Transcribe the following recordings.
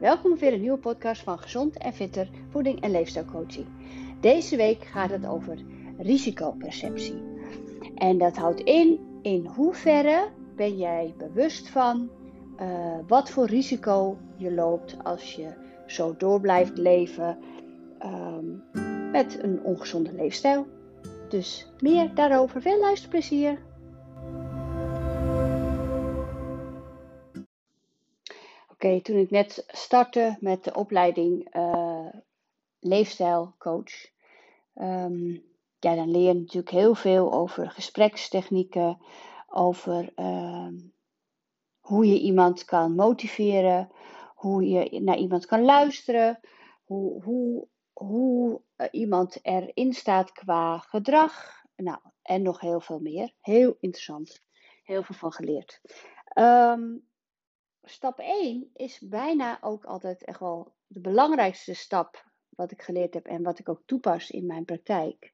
Welkom bij weer een nieuwe podcast van Gezond en Fitter Voeding en Leefstijlcoaching. Deze week gaat het over risicoperceptie. En dat houdt in in hoeverre ben jij bewust van uh, wat voor risico je loopt als je zo door blijft leven um, met een ongezonde leefstijl. Dus meer daarover. Veel luisterplezier! Oké, toen ik net startte met de opleiding uh, leefstijlcoach, um, ja, dan leer je natuurlijk heel veel over gesprekstechnieken, over uh, hoe je iemand kan motiveren, hoe je naar iemand kan luisteren, hoe, hoe, hoe uh, iemand erin staat qua gedrag. Nou, en nog heel veel meer. Heel interessant. Heel veel van geleerd. Um, stap 1 is bijna ook altijd echt wel de belangrijkste stap wat ik geleerd heb en wat ik ook toepas in mijn praktijk.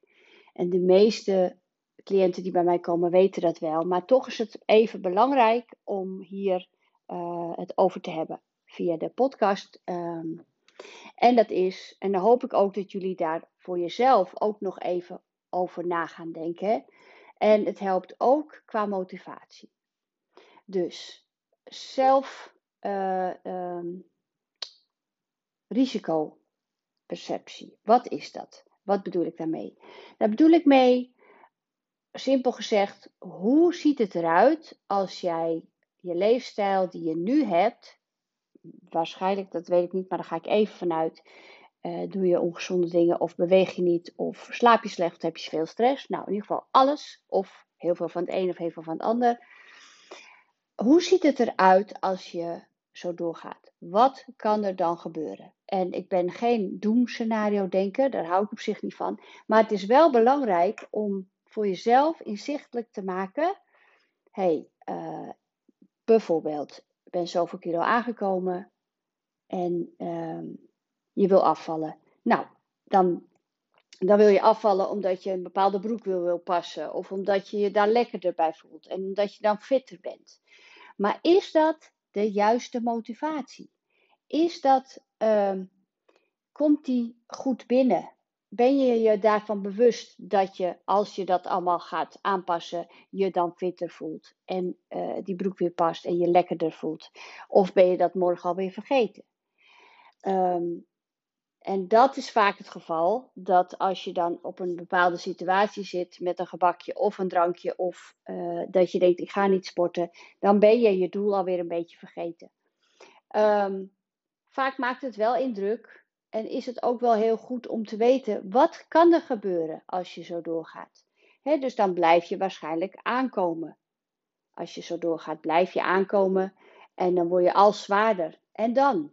En de meeste cliënten die bij mij komen weten dat wel, maar toch is het even belangrijk om hier uh, het over te hebben via de podcast. Um, en dat is, en dan hoop ik ook dat jullie daar voor jezelf ook nog even over na gaan denken. En het helpt ook qua motivatie. Dus zelf um, risicoperceptie. Wat is dat? Wat bedoel ik daarmee? Daar bedoel ik mee, simpel gezegd, hoe ziet het eruit als jij je leefstijl die je nu hebt, waarschijnlijk, dat weet ik niet, maar daar ga ik even vanuit. Uh, doe je ongezonde dingen of beweeg je niet of slaap je slecht of heb je veel stress? Nou, in ieder geval alles of heel veel van het een of heel veel van het ander. Hoe ziet het eruit als je zo doorgaat? Wat kan er dan gebeuren? En ik ben geen doemscenario denker, daar hou ik op zich niet van. Maar het is wel belangrijk om voor jezelf inzichtelijk te maken. hey, uh, bijvoorbeeld, ik ben zoveel kilo aangekomen en uh, je wil afvallen. Nou, dan, dan wil je afvallen omdat je een bepaalde broek wil, wil passen. Of omdat je je daar lekkerder bij voelt. En omdat je dan fitter bent. Maar is dat de juiste motivatie? Is dat, uh, komt die goed binnen? Ben je je daarvan bewust dat je, als je dat allemaal gaat aanpassen, je dan fitter voelt en uh, die broek weer past en je lekkerder voelt? Of ben je dat morgen alweer vergeten? Um, en dat is vaak het geval, dat als je dan op een bepaalde situatie zit met een gebakje of een drankje, of uh, dat je denkt ik ga niet sporten, dan ben je je doel alweer een beetje vergeten. Um, vaak maakt het wel indruk en is het ook wel heel goed om te weten wat kan er gebeuren als je zo doorgaat. Dus dan blijf je waarschijnlijk aankomen. Als je zo doorgaat, blijf je aankomen en dan word je al zwaarder. En dan?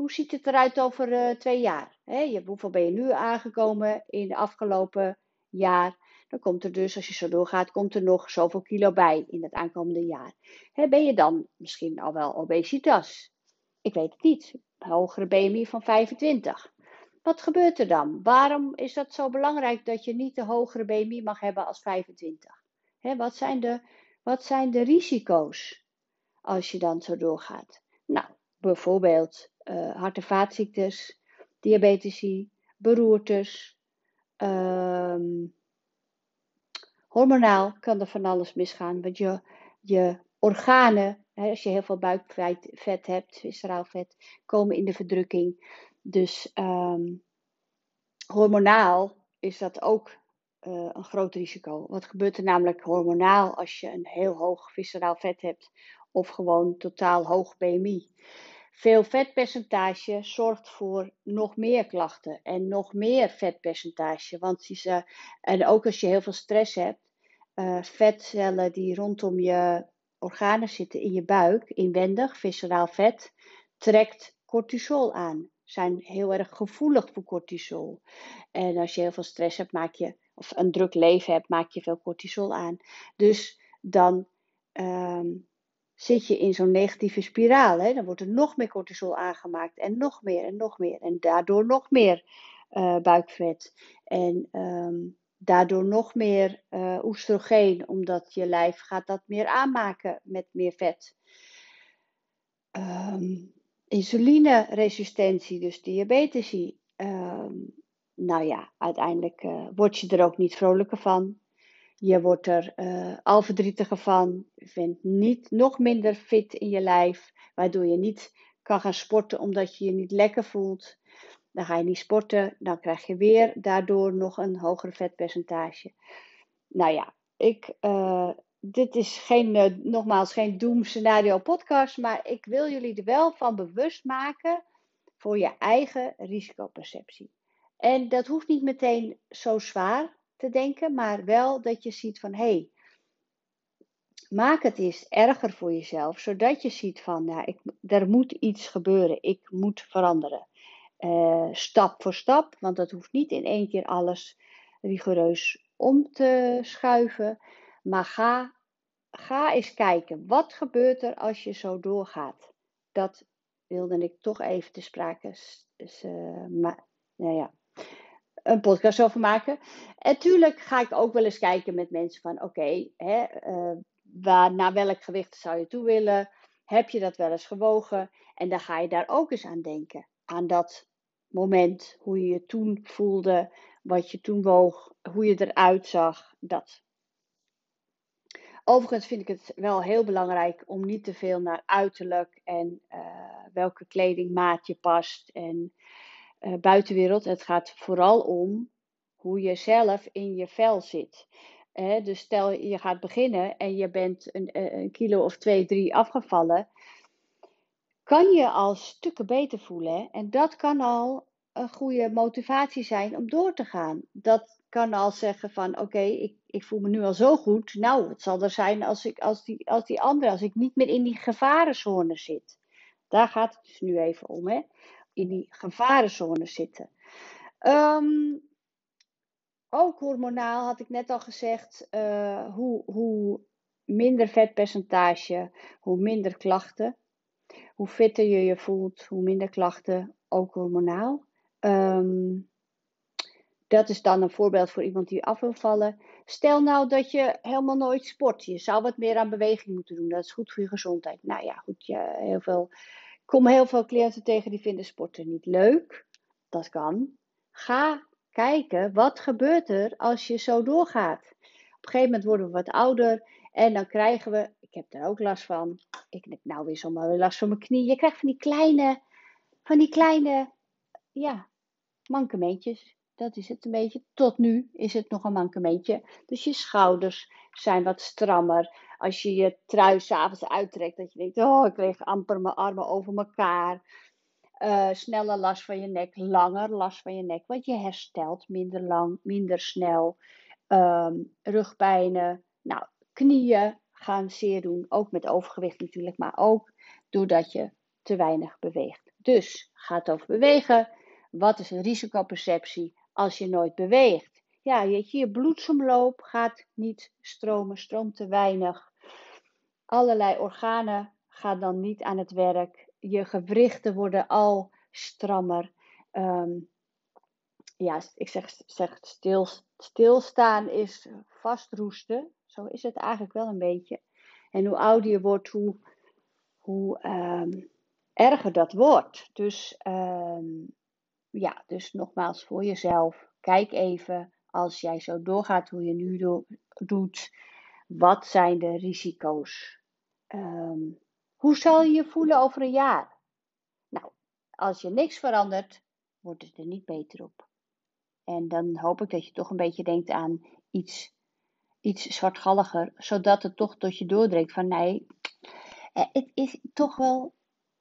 Hoe ziet het eruit over uh, twee jaar? je, hoeveel ben je nu aangekomen in de afgelopen jaar? Dan komt er dus, als je zo doorgaat, komt er nog zoveel kilo bij in het aankomende jaar. ben je dan misschien al wel obesitas? Ik weet het niet. Hogere BMI van 25. Wat gebeurt er dan? Waarom is dat zo belangrijk dat je niet de hogere BMI mag hebben als 25? wat, zijn de, wat zijn de risico's als je dan zo doorgaat? Nou, bijvoorbeeld uh, hart- en vaatziektes, diabetici, beroertes. Um, hormonaal kan er van alles misgaan, want je, je organen, hè, als je heel veel buikvet hebt, visceraal vet, komen in de verdrukking. Dus um, hormonaal is dat ook uh, een groot risico. Wat gebeurt er namelijk hormonaal als je een heel hoog visceraal vet hebt of gewoon totaal hoog BMI? Veel vetpercentage zorgt voor nog meer klachten en nog meer vetpercentage. Want ze, en ook als je heel veel stress hebt, uh, vetcellen die rondom je organen zitten in je buik, inwendig, visceraal vet, trekt cortisol aan. Zijn heel erg gevoelig voor cortisol. En als je heel veel stress hebt, maak je, of een druk leven hebt, maak je veel cortisol aan. Dus dan um, zit je in zo'n negatieve spiraal. Hè? Dan wordt er nog meer cortisol aangemaakt en nog meer en nog meer. En daardoor nog meer uh, buikvet. En um, daardoor nog meer uh, oestrogeen, omdat je lijf gaat dat meer aanmaken met meer vet. Um, insulineresistentie, dus diabetes. Ehm, nou ja, uiteindelijk uh, word je er ook niet vrolijker van. Je wordt er uh, al verdrietiger van. Je bent niet nog minder fit in je lijf, waardoor je niet kan gaan sporten omdat je je niet lekker voelt. Dan ga je niet sporten, dan krijg je weer daardoor nog een hoger vetpercentage. Nou ja, ik, uh, dit is geen, uh, nogmaals geen doemscenario podcast, maar ik wil jullie er wel van bewust maken voor je eigen risicoperceptie. En dat hoeft niet meteen zo zwaar te denken, maar wel dat je ziet van hé, hey, maak het eens erger voor jezelf, zodat je ziet van nou, ik, er moet iets gebeuren, ik moet veranderen. Uh, stap voor stap, want dat hoeft niet in één keer alles rigoureus om te schuiven. Maar ga, ga eens kijken, wat gebeurt er als je zo doorgaat? Dat wilde ik toch even te sprake uh, maar, nou ja, een podcast over maken. En tuurlijk ga ik ook wel eens kijken met mensen van oké, uh, waar, naar welk gewicht zou je toe willen? Heb je dat wel eens gewogen? En dan ga je daar ook eens aan denken. Aan dat moment, hoe je je toen voelde, wat je toen woog, hoe je eruit zag, dat. Overigens vind ik het wel heel belangrijk om niet te veel naar uiterlijk en uh, welke kledingmaat je past en uh, buitenwereld. Het gaat vooral om hoe je zelf in je vel zit. dus stel je gaat beginnen en je bent een, een, kilo of twee, drie afgevallen, kan je al stukken beter voelen. En dat kan al een goede motivatie zijn om door te gaan. Dat kan al zeggen van oké, ik, ik voel me nu al zo goed. Nou, het zal er zijn als, ik, als, die, als die andere, als ik niet meer in die gevarenzone zit. Daar gaat het dus nu even om, hè? In die gevarenzone zitten. Um, ook hormonaal had ik net al gezegd, uh, hoe, hoe minder vetpercentage, hoe minder klachten. Hoe fitter je je voelt, hoe minder klachten, ook hormonaal. Um, dat is dan een voorbeeld voor iemand die af wil vallen. Stel nou dat je helemaal nooit sport. Je zou wat meer aan beweging moeten doen. Dat is goed voor je gezondheid. Nou ja, goed. Je, heel veel, kom heel veel cliënten tegen die vinden sporten niet leuk. Dat kan. Ga kijken, wat gebeurt er als je zo doorgaat? Op een gegeven moment worden we wat ouder. En dan krijgen we, ik heb er ook last van. Ik heb nou weer zomaar last van mijn knie. Je krijgt van die kleine, van die kleine, ja, mankementjes. Dat is het een beetje. Tot nu is het nog een mankementje. Dus je schouders zijn wat strammer. Als je je trui s'avonds uittrekt, dat je denkt: Oh, ik kreeg amper mijn armen over elkaar. Uh, sneller last van je nek, langer last van je nek, want je herstelt minder lang, minder snel. Um, rugpijnen, nou, knieën gaan zeer doen, ook met overgewicht natuurlijk, maar ook doordat je te weinig beweegt. Dus gaat over bewegen. Wat is een risicoperceptie? Als je nooit beweegt. Ja, je, je bloedsomloop gaat niet stromen, stroomt te weinig. Allerlei organen gaan dan niet aan het werk. Je gewrichten worden al strammer. Um, ja, ik zeg, zeg stil, stilstaan is vastroesten. Zo is het eigenlijk wel een beetje. En hoe ouder je wordt, hoe, hoe um, erger dat wordt. Dus um, ja, dus nogmaals voor jezelf. Kijk even als jij zo doorgaat hoe je nu do doet. Wat zijn de risico's? Um, hoe zal je je voelen over een jaar? Nou, als je niks verandert, wordt het er niet beter op. En dan hoop ik dat je toch een beetje denkt aan iets, iets zwartgalliger, zodat het toch tot je doordringt van nee, eh, het is toch wel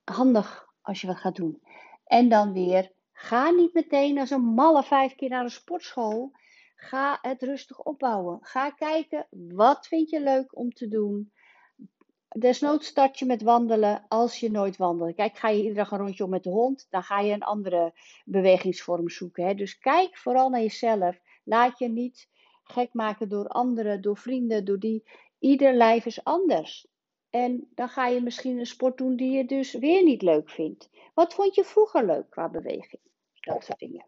handig als je wat gaat doen. En dan weer Ga niet meteen als een malle vijf keer naar de sportschool. Ga het rustig opbouwen. Ga kijken wat vind je leuk om te doen. Desnoods start je met wandelen als je nooit wandelt. Kijk, ga je iedere dag een rondje om met de hond, dan ga je een andere bewegingsvorm zoeken. Hè? Dus kijk vooral naar jezelf. Laat je niet gek maken door anderen, door vrienden, door die. Ieder lijf is anders. En dan ga je misschien een sport doen die je dus weer niet leuk vindt. Wat vond je vroeger leuk qua beweging? Dat soort dingen.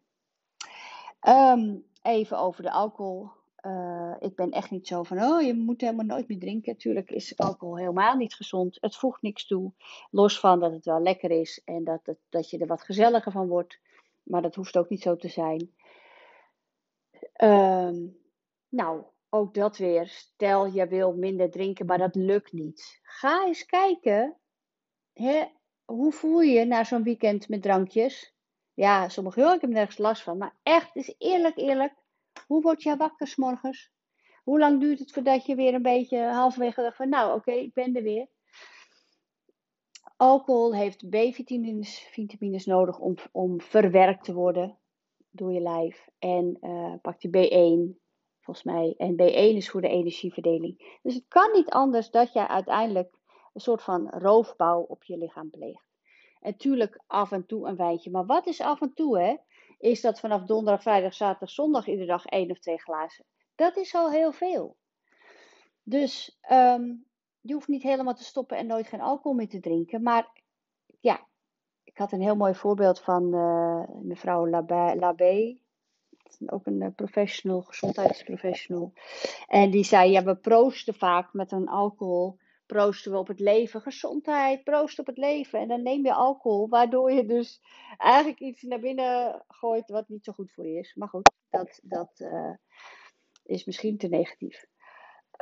Um, even over de alcohol. eh, ik ben echt niet zo van, oh, je moet helemaal nooit meer drinken. Natuurlijk is alcohol helemaal niet gezond. Het voegt niks toe. Los van dat het wel lekker is en dat, het, dat je er wat gezelliger van wordt. Maar dat hoeft ook niet zo te zijn. Ehm, nou, ook dat weer. Stel je wil minder drinken, maar dat lukt niet. Ga eens kijken. Hè, hoe voel je je na zo'n weekend met drankjes? Ja, sommigen, heel, ik heb nergens last van. Maar echt, is eerlijk, eerlijk. Hoe word je wakker s'morgens? Hoe lang duurt het voordat je weer een beetje halverwege dacht van, nou oké, ik ben er weer. Alcohol heeft B-vitamines vitamines nodig om, om verwerkt te worden door je lijf. En uh, pak je B1, volgens mij. En B1 is voor de energieverdeling. Dus het kan niet anders dat je uiteindelijk een soort van roofbouw op je lichaam pleegt. En tuurlijk af en toe een wijntje. Maar wat is af en toe, hè? Is dat vanaf donderdag, vrijdag, zaterdag, zondag iedere dag één of twee glazen. Dat is al heel veel. Dus um, je hoeft niet helemaal te stoppen en nooit geen alcohol meer te drinken. Maar ja, ik had een heel mooi voorbeeld van uh, mevrouw Labé. Ook een uh, professional, gezondheidsprofessional. En die zei, ja, we proosten vaak met een alcohol proosten we op het leven, gezondheid, proost op het leven. En dan neem je alcohol, waardoor je dus eigenlijk iets naar binnen gooit wat niet zo goed voor je is. Maar goed, dat, dat uh, is misschien te negatief.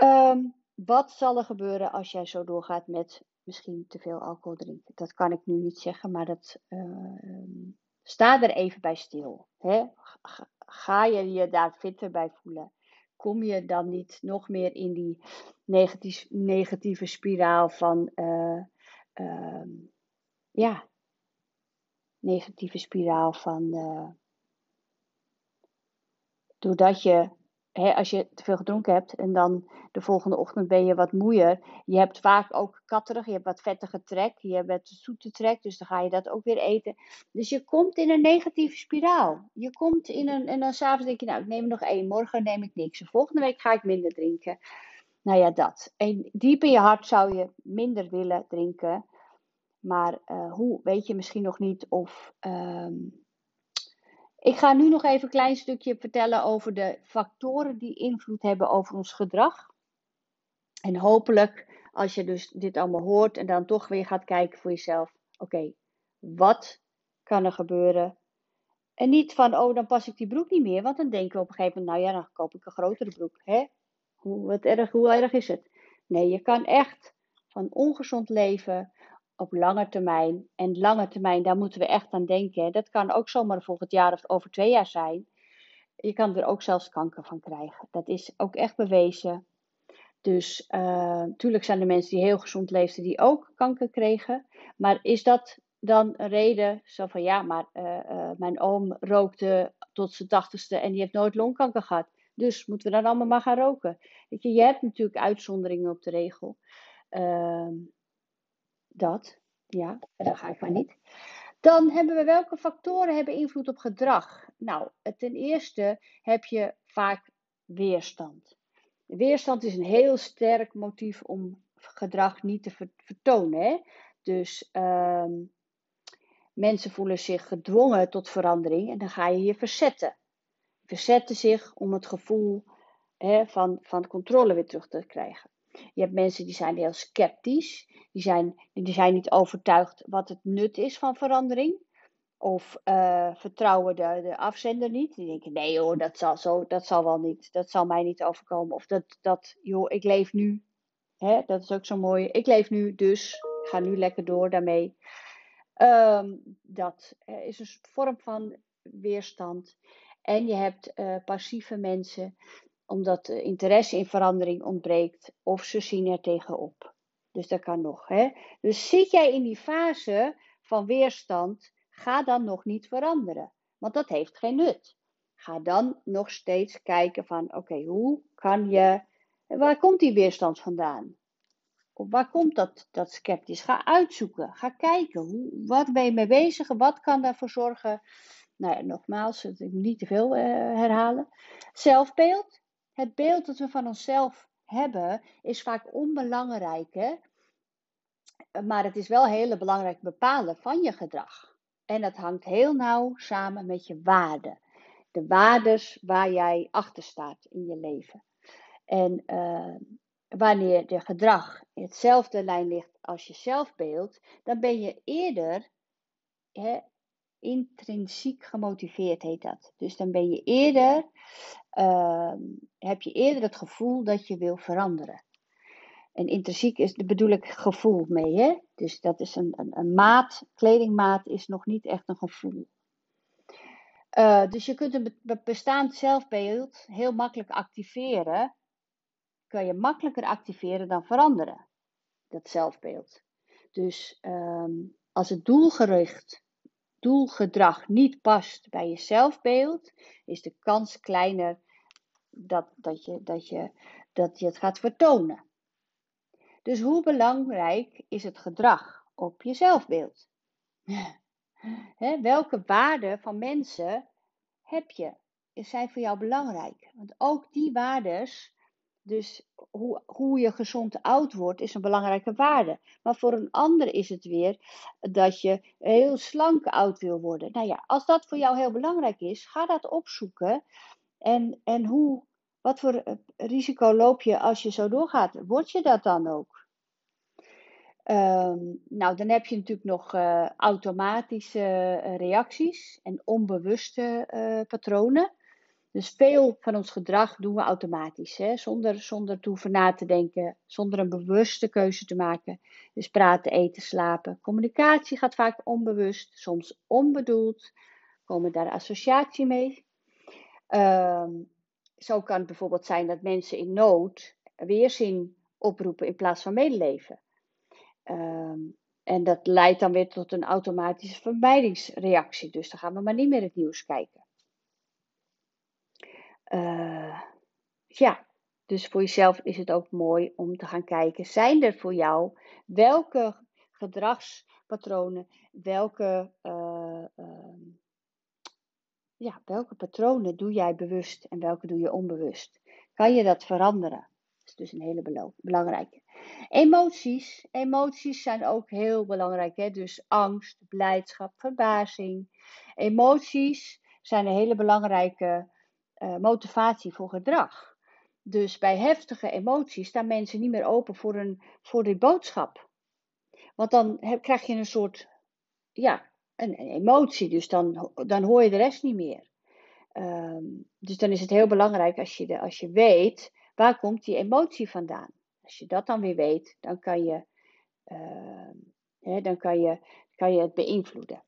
Um, wat zal er gebeuren als jij zo doorgaat met misschien te veel alcohol drinken? Dat kan ik nu niet zeggen, maar dat, uh, sta er even bij stil. Hè? Ga je je daar fitter bij voelen? kom je dan niet nog meer in die negatieve spiraal van, uh, uh, ja, negatieve spiraal van, uh, doordat je als je te veel gedronken hebt en dan de volgende ochtend ben je wat moeier. Je hebt vaak ook katterig, je hebt wat vettige trek, je hebt wat zoete trek, dus dan ga je dat ook weer eten. Dus je komt in een negatieve spiraal. Je komt in een, en dan s'avonds denk je, nou ik neem nog één, morgen neem ik niks. De volgende week ga ik minder drinken. Nou ja, dat. En diep in je hart zou je minder willen drinken. Maar uh, hoe weet je misschien nog niet of... Um, ik ga nu nog even een klein stukje vertellen over de factoren die invloed hebben over ons gedrag. En hopelijk, als je dus dit allemaal hoort en dan toch weer gaat kijken voor jezelf: oké, wat kan er gebeuren? En niet van, oh, dan pas ik die broek niet meer, want dan denken we op een gegeven moment: nou ja, dan koop ik een grotere broek. Hè? Hoe, wat erg, hoe erg is het? Nee, je kan echt van ongezond leven op lange termijn. En lange termijn, daar moeten we echt aan denken. Dat kan ook zomaar volgend jaar of over twee jaar zijn. Je kan er ook zelfs kanker van krijgen. Dat is ook echt bewezen. Dus natuurlijk eh, zijn er mensen die heel gezond leefden die ook kanker kregen. Maar is dat dan een reden? Zo van ja, maar uh, uh, mijn oom rookte tot zijn tachtigste en die heeft nooit longkanker gehad. Dus moeten we dan allemaal maar gaan roken. Je, je hebt natuurlijk uitzonderingen op de regel. Ehm, dat, ja, daar ga ik maar niet. Dan hebben we welke factoren hebben invloed op gedrag? Nou, ten eerste heb je vaak weerstand. Weerstand is een heel sterk motief om gedrag niet te vertonen. Hè? Dus uh, mensen voelen zich gedwongen tot verandering en dan ga je je verzetten. Verzetten zich om het gevoel hè, van, van controle weer terug te krijgen. Je hebt mensen die zijn heel sceptisch. Die zijn, die zijn niet overtuigd wat het nut is van verandering. Of uh, vertrouwen de, de afzender niet. Die denken, nee hoor, dat zal, zo, dat zal wel niet. Dat zal mij niet overkomen. Of dat, dat joh, ik leef nu. Hè, dat is ook zo mooi. Ik leef nu, dus ga nu lekker door daarmee. Um, dat is een vorm van weerstand. En je hebt uh, passieve mensen omdat interesse in verandering ontbreekt of ze zien er tegenop. Dus dat kan nog. Hè? Dus zit jij in die fase van weerstand, ga dan nog niet veranderen. Want dat heeft geen nut. Ga dan nog steeds kijken van oké, hoe kan je, waar komt die weerstand vandaan? Of waar komt dat, dat sceptisch? Ga uitzoeken, ga kijken. Hoe, wat ben je mee bezig? Wat kan daarvoor zorgen? Nou ja, nogmaals, ik niet te veel uh, herhalen. Zelfbeeld, het beeld dat we van onszelf hebben is vaak onbelangrijk, hè? maar het is wel heel belangrijk bepalen van je gedrag. En dat hangt heel nauw samen met je waarden. de waardes waar jij achter staat in je leven. En uh, wanneer je gedrag in hetzelfde lijn ligt als je zelfbeeld, dan ben je eerder hè, intrinsiek gemotiveerd, heet dat. Dus dan ben je eerder, uh, heb je eerder het gevoel dat je wil veranderen. En intrinsiek is, daar bedoel ik gevoel mee. Hè? Dus dat is een, een, maat, kledingmaat is nog niet echt een gevoel. Uh, dus je kunt een bestaand zelfbeeld heel makkelijk activeren. Kan je makkelijker activeren dan veranderen. Dat zelfbeeld. Dus um, als het doelgericht doelgedrag niet past bij je zelfbeeld, is de kans kleiner dat, dat, je, dat, je, dat je het gaat vertonen. Dus hoe belangrijk is het gedrag op je zelfbeeld? welke waarden van mensen heb je? Zijn voor jou belangrijk? Want ook die waardes, dus hoe, hoe je gezond oud wordt, is een belangrijke waarde. Maar voor een ander is het weer dat je heel slank oud wil worden. Nou ja, als dat voor jou heel belangrijk is, ga dat opzoeken. En, en hoe, wat voor risico loop je als je zo doorgaat? Word je dat dan ook? Um, nou, dan heb je natuurlijk nog uh, automatische uh, reacties en onbewuste patronen. Dus veel van ons gedrag doen we automatisch, hè? Zonder, zonder te hoeven na te denken, zonder een bewuste keuze te maken. Dus praten, eten, slapen. Communicatie gaat vaak onbewust, soms onbedoeld. Komen daar associatie mee. Um, zo kan het bijvoorbeeld zijn dat mensen in nood weerzin oproepen in plaats van medeleven. Um, en dat leidt dan weer tot een automatische vermijdingsreactie. Dus dan gaan we maar niet meer het nieuws kijken. Uh, ja, dus voor jezelf is het ook mooi om te gaan kijken. Zijn er voor jou welke gedragspatronen, welke, uh, uh, ja, welke patronen doe jij bewust en welke doe je onbewust? Kan je dat veranderen? Dat is dus een hele belangrijke. Emoties. Emoties zijn ook heel belangrijk. Hè? Dus angst, blijdschap, verbazing. Emoties zijn een hele belangrijke uh, motivatie voor gedrag. Dus bij heftige emoties staan mensen niet meer open voor, een, voor die boodschap. Want dan krijg je een soort, ja, een, een, emotie. Dus dan, dan hoor je de rest niet meer. Um, dus dan is het heel belangrijk als je, de, als je weet, waar komt die emotie vandaan? Als je dat dan weer weet, dan kan je, uh, hè, dan kan je, kan je het beïnvloeden.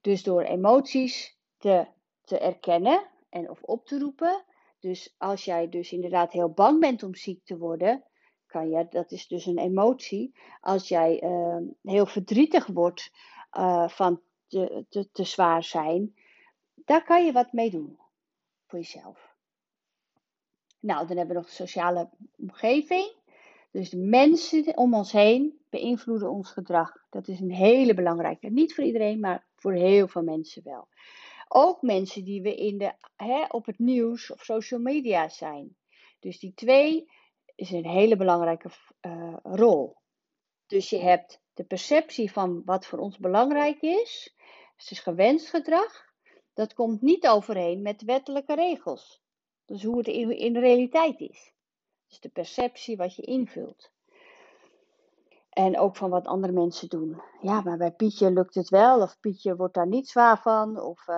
Dus door emoties te, te erkennen en of op te roepen. Dus als jij dus inderdaad heel bang bent om ziek te worden, kan je, dat is dus een emotie. Als jij uh, heel verdrietig wordt uh, van te, te, te zwaar zijn, daar kan je wat mee doen voor jezelf. Nou, dan hebben we nog de sociale omgeving. Dus de mensen om ons heen beïnvloeden ons gedrag. Dat is een hele belangrijke. Niet voor iedereen, maar voor heel veel mensen wel. Ook mensen die we in de, hè, op het nieuws of social media zijn. Dus die twee is een hele belangrijke uh, rol. Dus je hebt de perceptie van wat voor ons belangrijk is. Het is gewenst gedrag. Dat komt niet overeen met wettelijke regels. Dus hoe het in, in de realiteit is. Dus de perceptie wat je invult. En ook van wat andere mensen doen. Ja, maar bij Pietje lukt het wel. Of Pietje wordt daar niet zwaar van. Of, uh,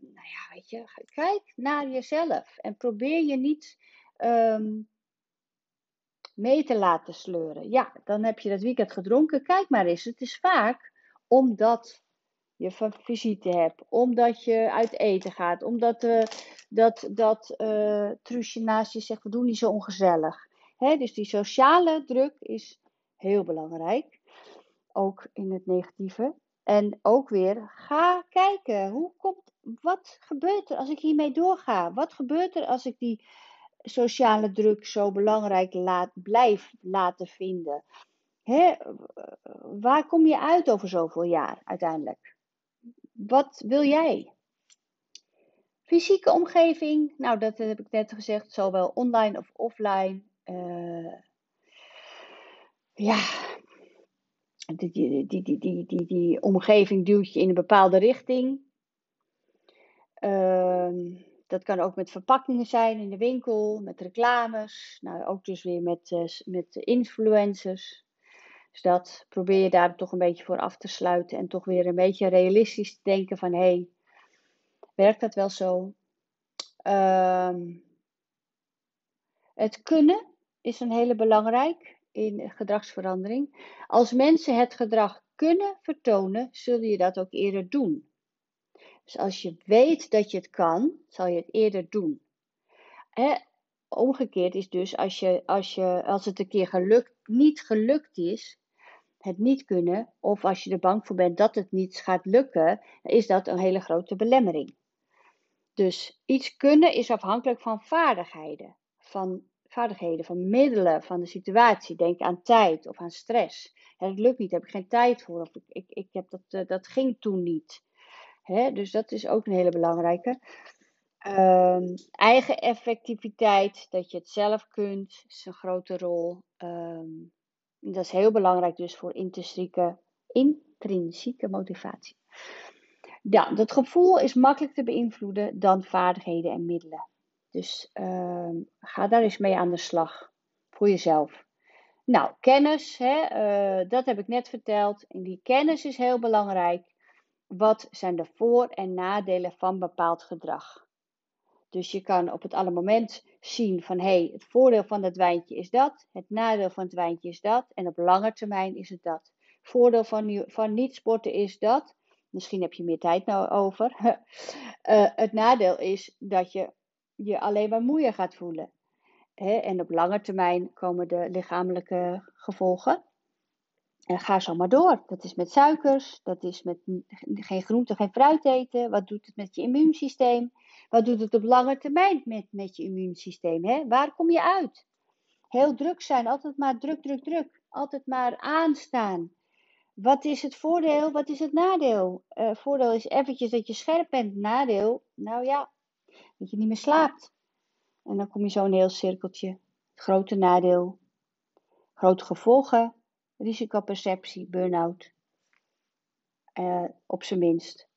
nou ja, weet je. Kijk naar jezelf. En probeer je niet um, mee te laten sleuren. Ja, dan heb je dat weekend gedronken. Kijk maar eens. Het is vaak omdat je van visite hebt, omdat je uit eten gaat, omdat uh, dat, dat uh, naast je zegt, we doen niet zo ongezellig. Dus die sociale druk is heel belangrijk, ook in het negatieve. En ook weer, ga kijken, hoe komt, wat gebeurt er als ik hiermee doorga? Wat gebeurt er als ik die sociale druk zo belangrijk laat, blijf laten vinden? Hè? Waar kom je uit over zoveel jaar uiteindelijk? Wat wil jij? Fysieke omgeving, nou dat heb ik net gezegd, zowel online of offline. Uh, ja, die, die, die, die, die, die, omgeving duwt je in een bepaalde richting. Ehm, dat kan ook met verpakkingen zijn in de winkel, met reclames. Nou, ook dus weer met, uh, met influencers. Dus dat probeer je daar toch een beetje voor af te sluiten. En toch weer een beetje realistisch te denken van... Hé, hey, werkt dat wel zo? Ehm, het kunnen is een hele belangrijk in gedragsverandering. Als mensen het gedrag kunnen vertonen, zul je dat ook eerder doen. Dus als je weet dat je het kan, zal je het eerder doen. Hè? Omgekeerd is dus als, je, als, je, als het een keer gelukt, niet gelukt is, het niet kunnen, of als je er bang voor bent dat het niet gaat lukken, is dat een hele grote belemmering. Dus iets kunnen is afhankelijk van vaardigheden, van vaardigheden, van middelen, van de situatie. Denk aan tijd of aan stress. Het lukt niet, daar heb ik geen tijd voor. Of ik, ik, ik heb dat, eh, dat ging toen niet. Hè? Dus dat is ook een hele belangrijke. Um, eigen effectiviteit, dat je het zelf kunt, is een grote rol. Um, dat is heel belangrijk dus voor intrinsieke, intrinsieke motivatie. Ja, dat gevoel is makkelijk te beïnvloeden dan vaardigheden en middelen. Dus uh, ga daar eens mee aan de slag voor jezelf. Nou, kennis, hè, uh, dat heb ik net verteld. En die kennis is heel belangrijk. Wat zijn de voor- en nadelen van bepaald gedrag? Dus je kan op het alle moment zien van hé, hey, het voordeel van het wijntje is dat, het nadeel van het wijntje is dat en op lange termijn is het dat. Voordeel van, van niet sporten is dat, misschien heb je meer tijd nou over. uh, het nadeel is dat je je alleen maar moeier gaat voelen. En op lange termijn komen de lichamelijke gevolgen. En ga zo maar door. Dat is met suikers, dat is met geen groente, geen fruit eten. Wat doet het met je immuunsysteem? Wat doet het op lange termijn met, met je immuunsysteem? Hè? Waar kom je uit? Heel druk zijn, altijd maar druk, druk, druk. Altijd maar aanstaan. Wat is het voordeel? Wat is het nadeel? Uh, voordeel is eventjes dat je scherp bent. Nadeel, nou ja, dat je niet meer slaapt. En dan kom je zo een heel cirkeltje. Grote nadeel, grote gevolgen, risicoperceptie, burn-out. Uh, op zijn minst.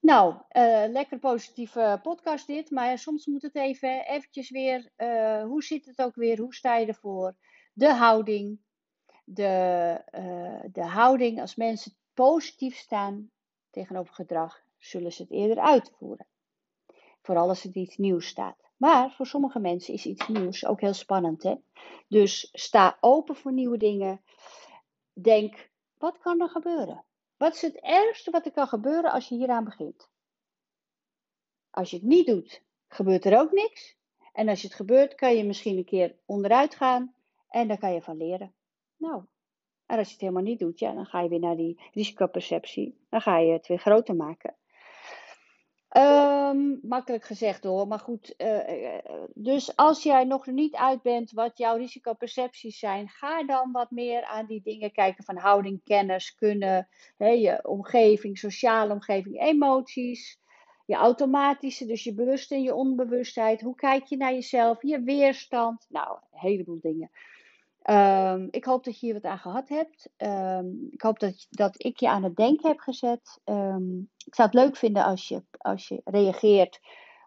Nou, uh, lekker positieve podcast dit, maar soms moet het even eventjes weer, hoe zit het ook weer, hoe sta je ervoor? De houding, de, de houding, als mensen positief staan tegenover gedrag, zullen ze het eerder uitvoeren. Vooral als het iets nieuws staat. Maar voor sommige mensen is iets nieuws ook heel spannend. Hè? Dus sta open voor nieuwe dingen. Denk, wat kan er gebeuren? Wat is het ergste wat er kan gebeuren als je hieraan begint? Als je het niet doet, gebeurt er ook niks. En als je het gebeurt, kan je misschien een keer onderuit gaan en daar kan je van leren. Nou, en als je het helemaal niet doet, ja, dan ga je weer naar die risicoperceptie. Dan ga je het weer groter maken. Um, makkelijk gezegd hoor, maar goed. Uh, dus als jij nog niet uit bent wat jouw risicopercepties zijn, ga dan wat meer aan die dingen kijken van houding, kennis, kunnen, hè, je omgeving, sociale omgeving, emoties, je automatische, dus je bewuste en je onbewustheid. Hoe kijk je naar jezelf, je weerstand, nou, een heleboel dingen. Um, ik hoop dat je hier wat aan gehad hebt. Um, ik hoop dat, dat ik je aan het denken heb gezet. Um, ik zou het leuk vinden als je, als je reageert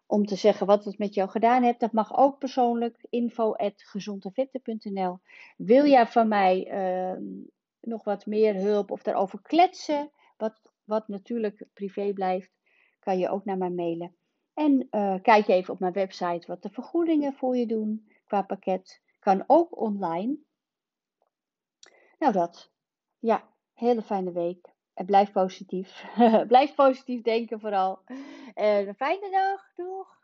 om te zeggen wat het met jou gedaan hebt. Dat mag ook persoonlijk. info.gezondevette.nl Wil jij van mij nog wat meer hulp of daarover kletsen? Wat, wat natuurlijk privé blijft, kan je ook naar mij mailen. En uh, kijk even op mijn website wat de vergoedingen voor je doen qua pakket. Kan ook online. Nou dat. Ja, hele fijne week. En blijf positief. blijf positief denken vooral. En een fijne dag. Doeg.